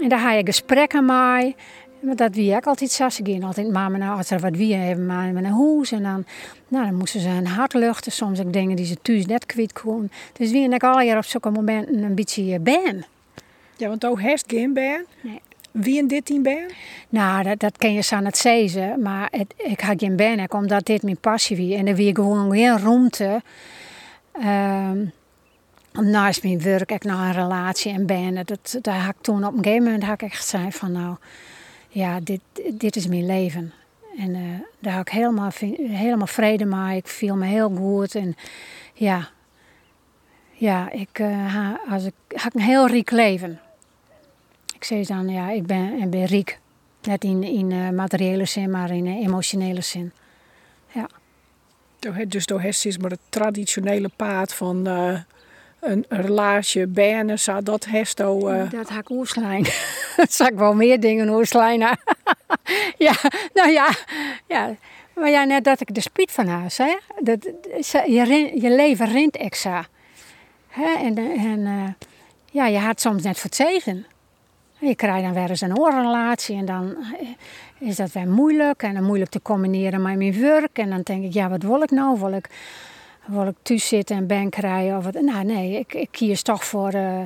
S2: En daar ga je gesprekken mee. Maar dat wie ik altijd gaan altijd maar naar als er wat wie hebben maar met een hoes. En dan, nou, dan moesten ze een hart luchten. Soms ook dingen die ze thuis net kwijt kon. Dus wie en ik jaar op zulke momenten een beetje ben.
S1: Ja, want ook heeft geen band.
S2: Nee.
S1: Wie in dit team ben?
S2: Nou, dat, dat ken je zo het zeggen. Maar het, ik had geen ben, omdat dit mijn passie was. En er weer gewoon geen ruimte. Um, naast mijn werk, ik naar een relatie en ben. Dat, daar had ik toen op een gegeven moment had ik echt gezegd van nou ja, dit, dit is mijn leven. En uh, daar had ik helemaal, helemaal vrede mee. Ik viel me heel goed. En ja, ja ik, ha, als ik had een heel riek leven. Ik zei dan, ja, ik ben, ik ben riek. Net in, in uh, materiële zin, maar in emotionele zin. Ja.
S1: Dus door is maar het traditionele paad van een relatie, benen, zou dat hesto...
S2: Uh... Dat ik oerslijn. dat zag ik wel meer dingen oerslijnen. ja, nou ja, ja. Maar ja, net dat ik de spiet van haar hè. Dat, je, je leven rint extra. Hè? En, en uh, ja, je had soms net voor het zegen. Je krijgt dan weer eens een oorrelatie en dan eh, is dat weer moeilijk. En dan moeilijk te combineren met mijn werk. En dan denk ik, ja, wat wil ik nou? Wil ik wil ik thuis zitten en bank rijden of wat. Nou nee, ik, ik kies toch voor. Uh,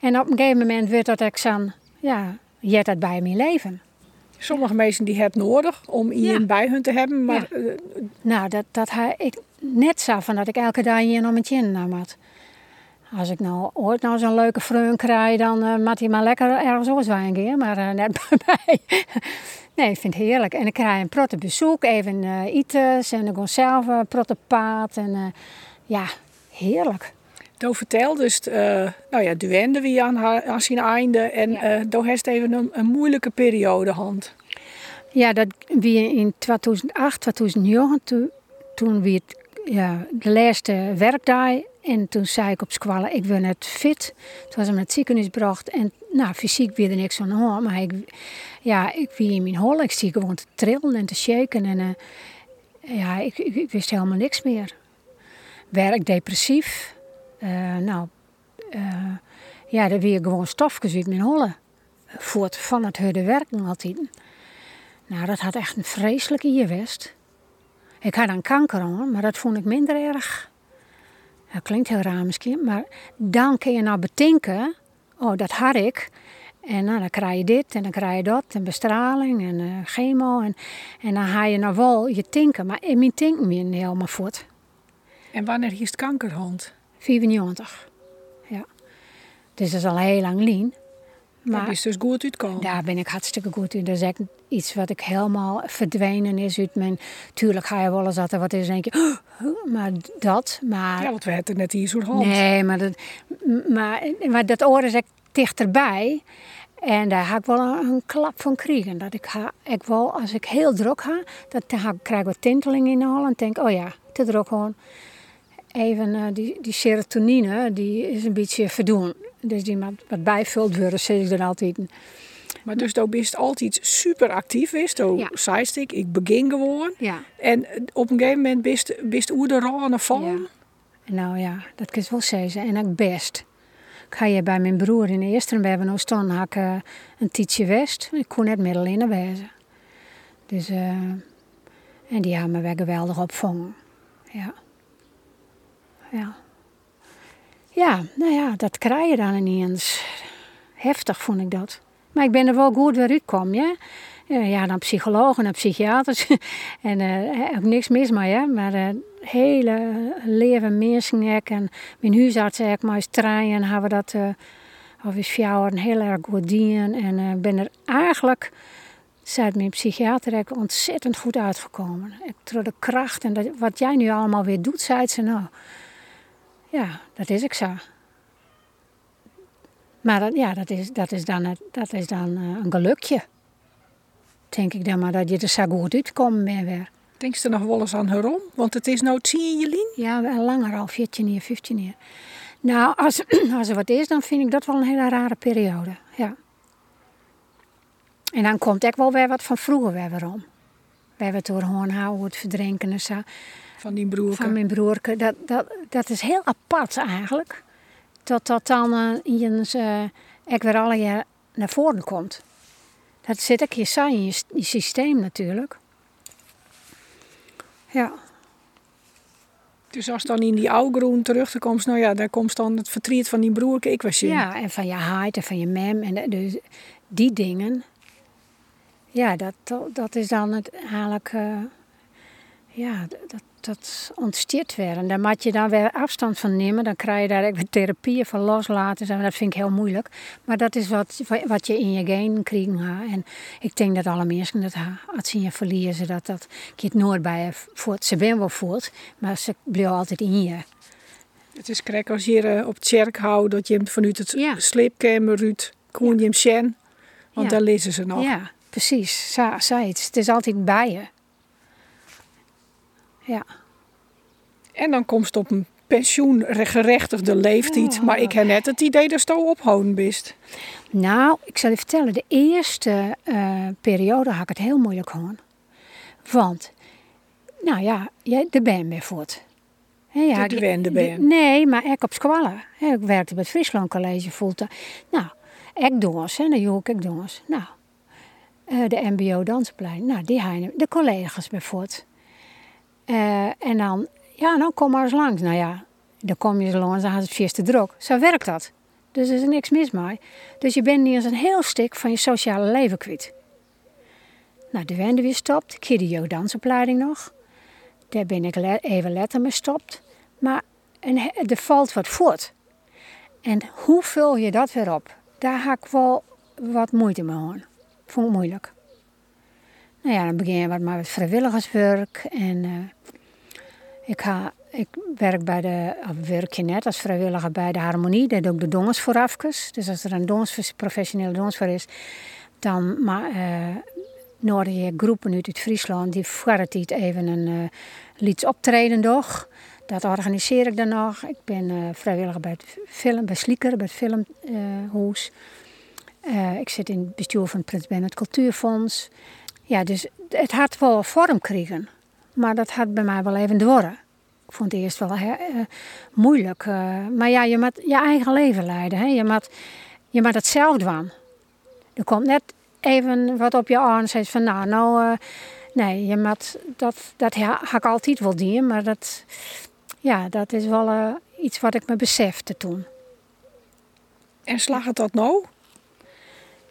S2: en op een gegeven moment werd dat ik zo, ja, je dat bij mijn leven.
S1: Sommige mensen die het nodig om iemand bij hun te hebben, maar... Ja.
S2: Uh, nou, dat, dat ik net zo van dat ik elke dag hier nog met je nam had. Als ik nou ooit nou zo'n leuke vreun krijg, dan uh, moet hij maar lekker ergens anders wijnen, maar uh, net bij mij. Nee, ik vind het heerlijk. En ik krijg een protte bezoek, even uh, eten en dan gewoon zelf een protte paard. En ja, heerlijk.
S1: Toen vertel dus, nou ja, Duende wie aan, aan zijn einde. En ja. toen heeft even een, een, moeilijke periode hand.
S2: Ja, dat wie in 2008, 2009, toen, toen wie het, ja, de laatste werkdag. En toen zei ik op squallen, ik ben net fit. Toen was hem naar het ziekenhuis gebracht. En nou, fysiek weer er niks van hoor. Maar ik, ja, ik wie in mijn hol. Ik zie gewoon te trillen en te shaken. En uh, ja, ik, ik, wist helemaal niks meer. Werk depressief. Uh, nou, uh, ja, dan weer gewoon stofjes uit mijn hollen. Voort van het harde werken altijd. Nou, dat had echt een vreselijke geweest. Ik had een kanker hoor, maar dat vond ik minder erg. Dat klinkt heel raar misschien, maar dan kun je nou bedenken, oh dat had ik. En nou, dan krijg je dit en dan krijg je dat en bestraling en uh, chemo. En, en dan ga je nou wel je tinken, maar in mijn tink me helemaal voort.
S1: En wanneer is het kankerhond?
S2: 94. Ja. Dus dat is al heel lang lien.
S1: Maar dat is dus goed uitkomen.
S2: Daar ben ik hartstikke goed in. Dat is echt iets wat ik helemaal verdwenen is uit mijn... Tuurlijk ga je wel eens dat er wat is en denk je... Oh, maar dat, maar...
S1: Ja, want we hebben net hier zo'n hand.
S2: Nee, maar dat, maar, maar dat oor is echt dichterbij. En daar ga ik wel een, een, klap van krijgen. Dat ik, ga, ik wel, als ik heel druk ga, dan ga, krijg ik wat tinteling in de hal. En denk, oh ja, te druk gewoon. Even uh, die, die serotonine, die is een beetje verdoen. Dus die wat, wat bijvuld worden, zeg ik dan altijd.
S1: Maar dus dat bist altijd super actief is. Ja. zei ik, ik begin gewoon.
S2: Ja.
S1: En op een gegeven moment bist, bist oer de rane van.
S2: Ja. Nou ja, dat kun je wel zeggen. En ook best. Ik ga je bij mijn broer in de eerste we hebben nog staan, had ik uh, een tietje west. Ik kon net middel in de wezen. Dus, uh, en die hebben me weer geweldig opvangen. Ja. Ja. Ja, nou ja, dat krijg je dan ineens. Heftig vond ik dat. Maar ik ben er wel goed weer uitgekomen, ja. Ja, dan psychologen en psychiaters. en uh, ook niks mis mee, hè. Maar uh, hele leven mensen en mijn huisarts ik maar eens trainen hebben we dat uh, of is een heel erg goed dienen. En ik ben er eigenlijk, zei mijn psychiater, ik ontzettend goed uitgekomen. Ik door de kracht en dat, wat jij nu allemaal weer doet, zei ze nou. Ja, dat is ik zo. Maar dat, ja, dat is, dat is dan, dat is dan uh, een gelukje. Denk ik dan maar dat je er zo goed uitkomt bent weer.
S1: Denk je er nog wel eens aan herom? Want het is nou 10 Jelien.
S2: Ja, wel langer al, 14 jaar, 15 jaar. Nou, als, als er wat is, dan vind ik dat wel een hele rare periode. Ja. En dan komt ook wel weer wat van vroeger weer weer om. We hebben het door houden, het verdrinken en zo.
S1: Van die broerke.
S2: Van mijn broerke. Dat, dat, dat is heel apart eigenlijk. Dat dat dan in uh, ik weer alle jaar naar voren komt. Dat zit ook je saai in je, je systeem natuurlijk. Ja.
S1: Dus als dan in die oude terug te komt, nou ja, daar komt dan het verdriet van die broerke, ik was je.
S2: Ja, en van je haait en van je mem en dus die dingen. Ja, dat, dat is dan het eigenlijk, uh, ja, dat, dat ontsteert weer. En daar moet je dan weer afstand van nemen. Dan krijg je daar weer therapieën van loslaten. En dat vind ik heel moeilijk. Maar dat is wat, wat je in je genen krijgt. En ik denk dat alle mensen dat als ze je verliezen, dat dat je het nooit bij je voelt. Ze ben wel voelt, maar ze blijven altijd in je.
S1: Het is krek als je uh, op het kerk houdt, dat je hem vanuit het ja. sleepkamer kon je hem zien. Want ja. daar lezen ze nog.
S2: Ja, precies. Zoiets. Het is altijd bij je. Ja.
S1: En dan komt het op een pensioengerechtigde leeftijd. Maar ik heb net het idee dat je ophouden bist.
S2: Nou, ik zal je vertellen. De eerste uh, periode had ik het heel moeilijk gewoon. Want, nou ja, de ben weer voort.
S1: Ja, de wende ben.
S2: Nee, maar ik op school. Ik werkte bij het Friesland College voelde. Nou, ik eens, hè, de ik eens. Nou, uh, de MBO dansplein. Nou, die de collega's bijvoorbeeld. Uh, en dan, ja, nou kom maar eens langs. Nou ja, dan kom je eens langs, dan gaat het vierste druk. Zo werkt dat. Dus er is niks mis mee. Dus je bent niet eens een heel stuk van je sociale leven kwijt. Nou, de wende weer stopt. Ik heb de jeugddansopleiding nog. Daar ben ik even letter mee stopt. Maar en, er valt wat voort. En hoe vul je dat weer op? Daar ga ik wel wat moeite mee hoor. Vond ik moeilijk. Nou ja, dan begin je wat maar met vrijwilligerswerk. En uh, ik, ga, ik werk bij de, werk je net als vrijwilliger bij de Harmonie. Dat doe ik de dongers voorafkes. Dus als er een dongers, professionele dongers voor is, dan maar, uh, je groepen uit het Friesland die voor even een uh, optreden doch. Dat organiseer ik dan nog. Ik ben vrijwilliger bij het film, bij Slieker, bij het filmhoes. Ik zit in het bestuur van het Prins Bernhard Cultuurfonds. Ja, dus het had wel vorm kregen. Maar dat had bij mij wel even dwarren. Ik vond het eerst wel uh, moeilijk. Uh, maar ja, je moet je eigen leven leiden. Hè? Je, moet, je moet het zelf doen. Er komt net even wat op je aan zegt van nou, nou... Uh, nee, je moet, dat, dat ha, ik altijd wel doen. Maar dat, ja, dat is wel iets wat ik me besefte toen.
S1: En slag het dat nou?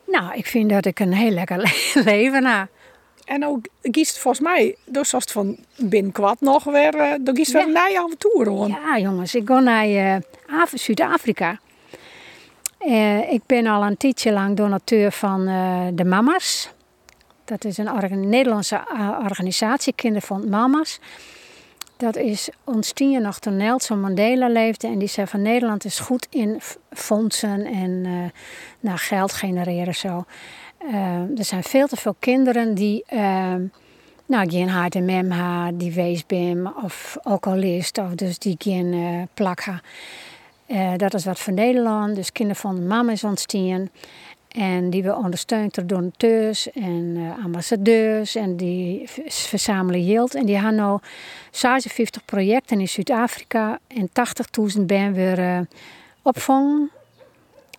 S2: Nou, ik vind dat ik een heel lekker leven heb.
S1: En ook kiest volgens mij, dus als het van binnenkwad nog weer, uh, dan kiest ja. weer een nieuwe avontuur hoor.
S2: Ja jongens, ik ga naar uh, Zuid-Afrika. Uh, ik ben al een tijdje lang donateur van de Mama's. Dat is een Nederlandse organisatie, Kinderfonds Mama's. Dat is ons tien jaar nog toen Nelson Mandela leefde. En die zei van Nederland is goed in fondsen en nou, geld genereren zo. Uh, er zijn veel te veel kinderen die uh, nou, geen hart en mem die weesbim of alcoholist, of dus die geen uh, dat is wat voor Nederland, dus kinderen van de mama is ontstaan. En die we ondersteund door donateurs en ambassadeurs. En die verzamelen geld. En die hebben nu 56 projecten in Zuid-Afrika. En 80.000 ben weer opvang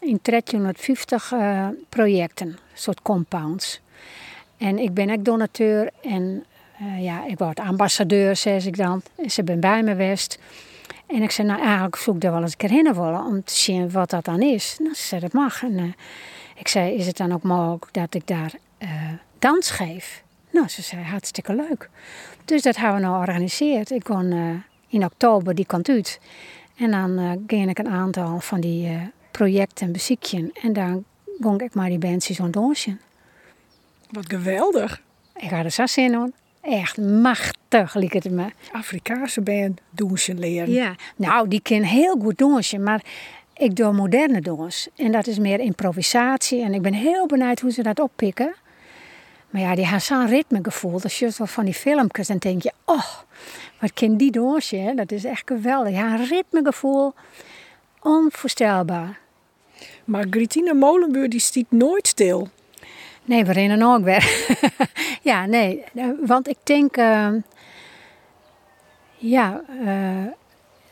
S2: in 350 uh, projecten, soort compounds. En ik ben ook donateur en uh, ja, ik word ambassadeur, zeg ik dan. Ze ben bij me geweest. En ik zei, nou eigenlijk zoek daar wel eens een keer heen om te zien wat dat dan is. Nou, ze zei, dat mag. En uh, ik zei, is het dan ook mogelijk dat ik daar dans geef? Nou, ze zei, hartstikke leuk. Dus dat hebben we nou georganiseerd. Ik kon in oktober die kant uit. En dan ging ik een aantal van die en muziekje. En dan ging ik maar die bandjes zo'n dansje.
S1: Wat geweldig.
S2: Ik had er zo zin in. Echt machtig, liep het me.
S1: Afrikaanse band dansen leren.
S2: Ja, nou, die kan heel goed dansen, maar ik doe moderne dans. En dat is meer improvisatie. En ik ben heel benieuwd hoe ze dat oppikken. Maar ja, die zo'n ritmegevoel. Dat je wel van die filmpjes en denk je, oh, wat kan die hè? Dat is echt geweldig. Ja, een ritmegevoel, onvoorstelbaar.
S1: Maar Gritine Molenbuur die stiet nooit stil.
S2: Nee, we rennen ook weer. ja, nee, eh, want ik denk, eh, ja, eh,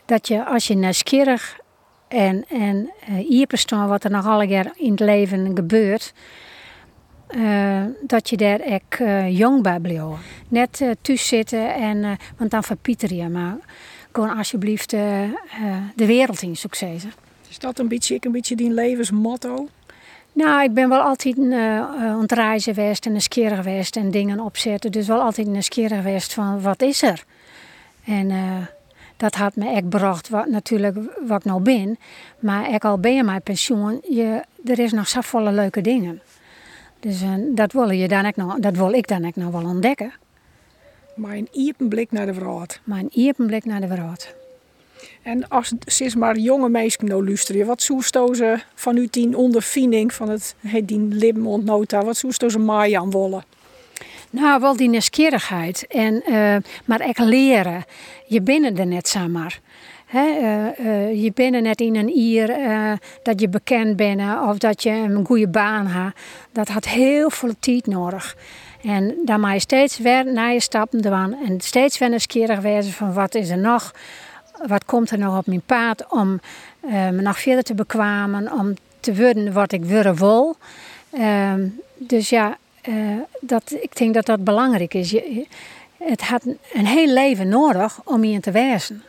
S2: dat je als je nieuwsgierig en, en uh, hier wat er nog alle keer in het leven gebeurt, eh, dat je daar ook eh, jong bij blijft. Net uh, thuis zitten, en, want dan verpieter je, maar gewoon alsjeblieft de wereld in, succes.
S1: Is dat een beetje, een beetje die levensmotto?
S2: Nou, ik ben wel altijd uh, ontreizen geweest en nieuwsgierig geweest en dingen opzetten. Dus wel altijd nieuwsgierig geweest van wat is er? En dat had me echt gebracht wat, natuurlijk wat ik nou ben. Maar ik al ben je mijn pensioen, je, er is nog zoveel leuke dingen. Dus uh, dat, wil je dan ook nog, dat wil ik dan ook nog wel ontdekken.
S1: Maar een blik naar de wereld.
S2: Maar een blik naar de wereld.
S1: En als sinds maar jonge meisjes nou luisteren, wat zoestozen van uw tien ondervinding van het die ontnota, wat zoestozen mij aan wollen?
S2: Nou, wel die nieuwsgierigheid. En, uh, maar echt leren. Je bent er net zomaar. He, uh, uh, je bent net in een ier dat je bekend bent of dat je een goede baan hebt. Dat had heel veel tijd nodig. En dan moet je steeds weer naar je stappen doen. En steeds weer nieuwsgierig wezen van wat is er nog. Wat komt er nog op mijn paard om me nog verder te bekwamen. Om te worden wat ik willen wil. Ehm, dus ja, uh, dat, ik denk dat dat belangrijk is. Je, het had een heel leven nodig om hier te wezen.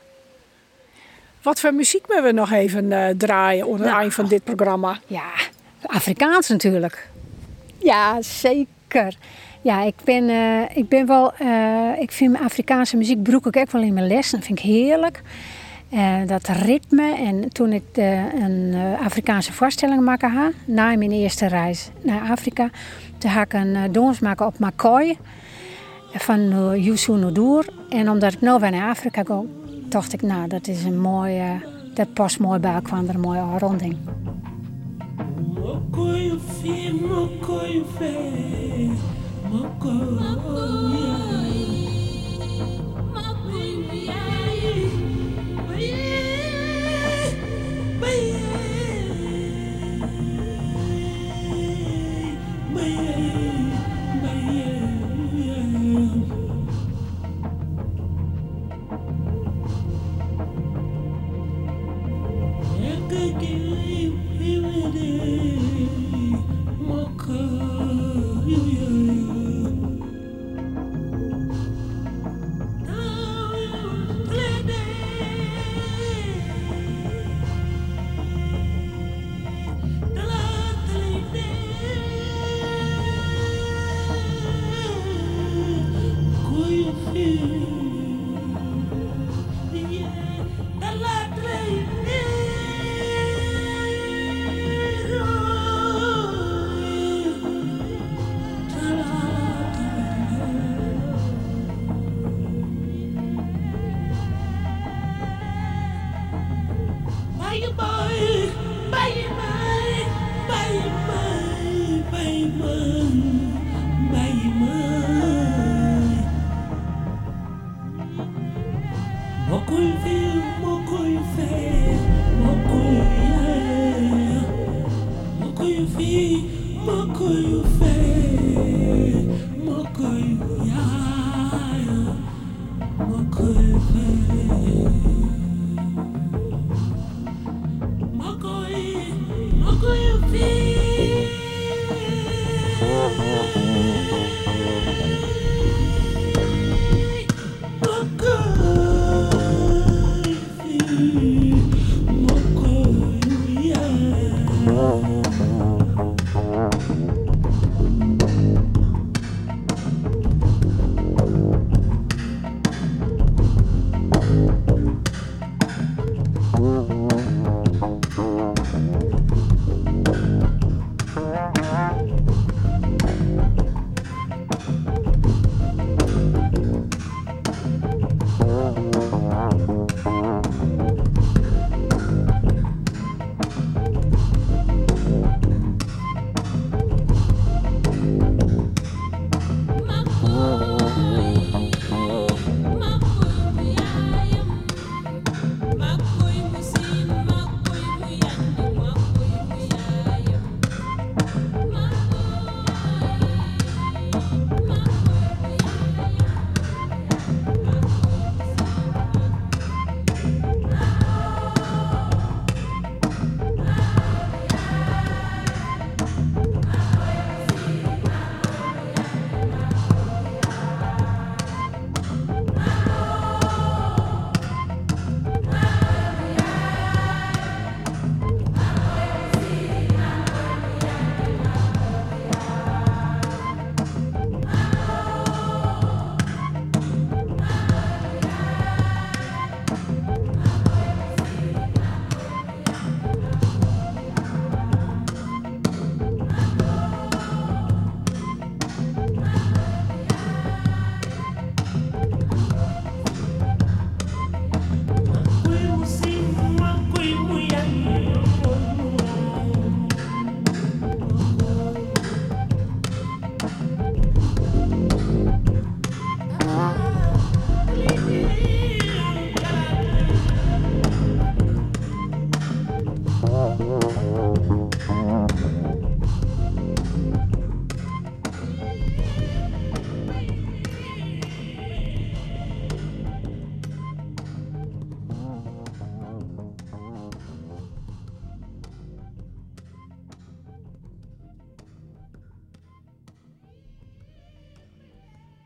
S1: Wat voor muziek moeten we nog even uh, draaien onder nou, eind van dit programma?
S2: Ja, Afrikaans natuurlijk. Ja, zeker. Ja, ik ben, uh, ik ben wel. Ik vind Afrikaanse muziek broek ik ook wel in mijn les. Dat vind ik heerlijk. Dat ritme. En toen ik een Afrikaanse voorstelling maakte na mijn eerste reis naar Afrika, toen ga ik een dons maken op Makoi van uh, Nodur. En omdat ik nou weer naar Afrika ga, dacht ik, nou, dat is een mooie. dat past mooi bij elkaar, een mooie ronding.
S3: yeah.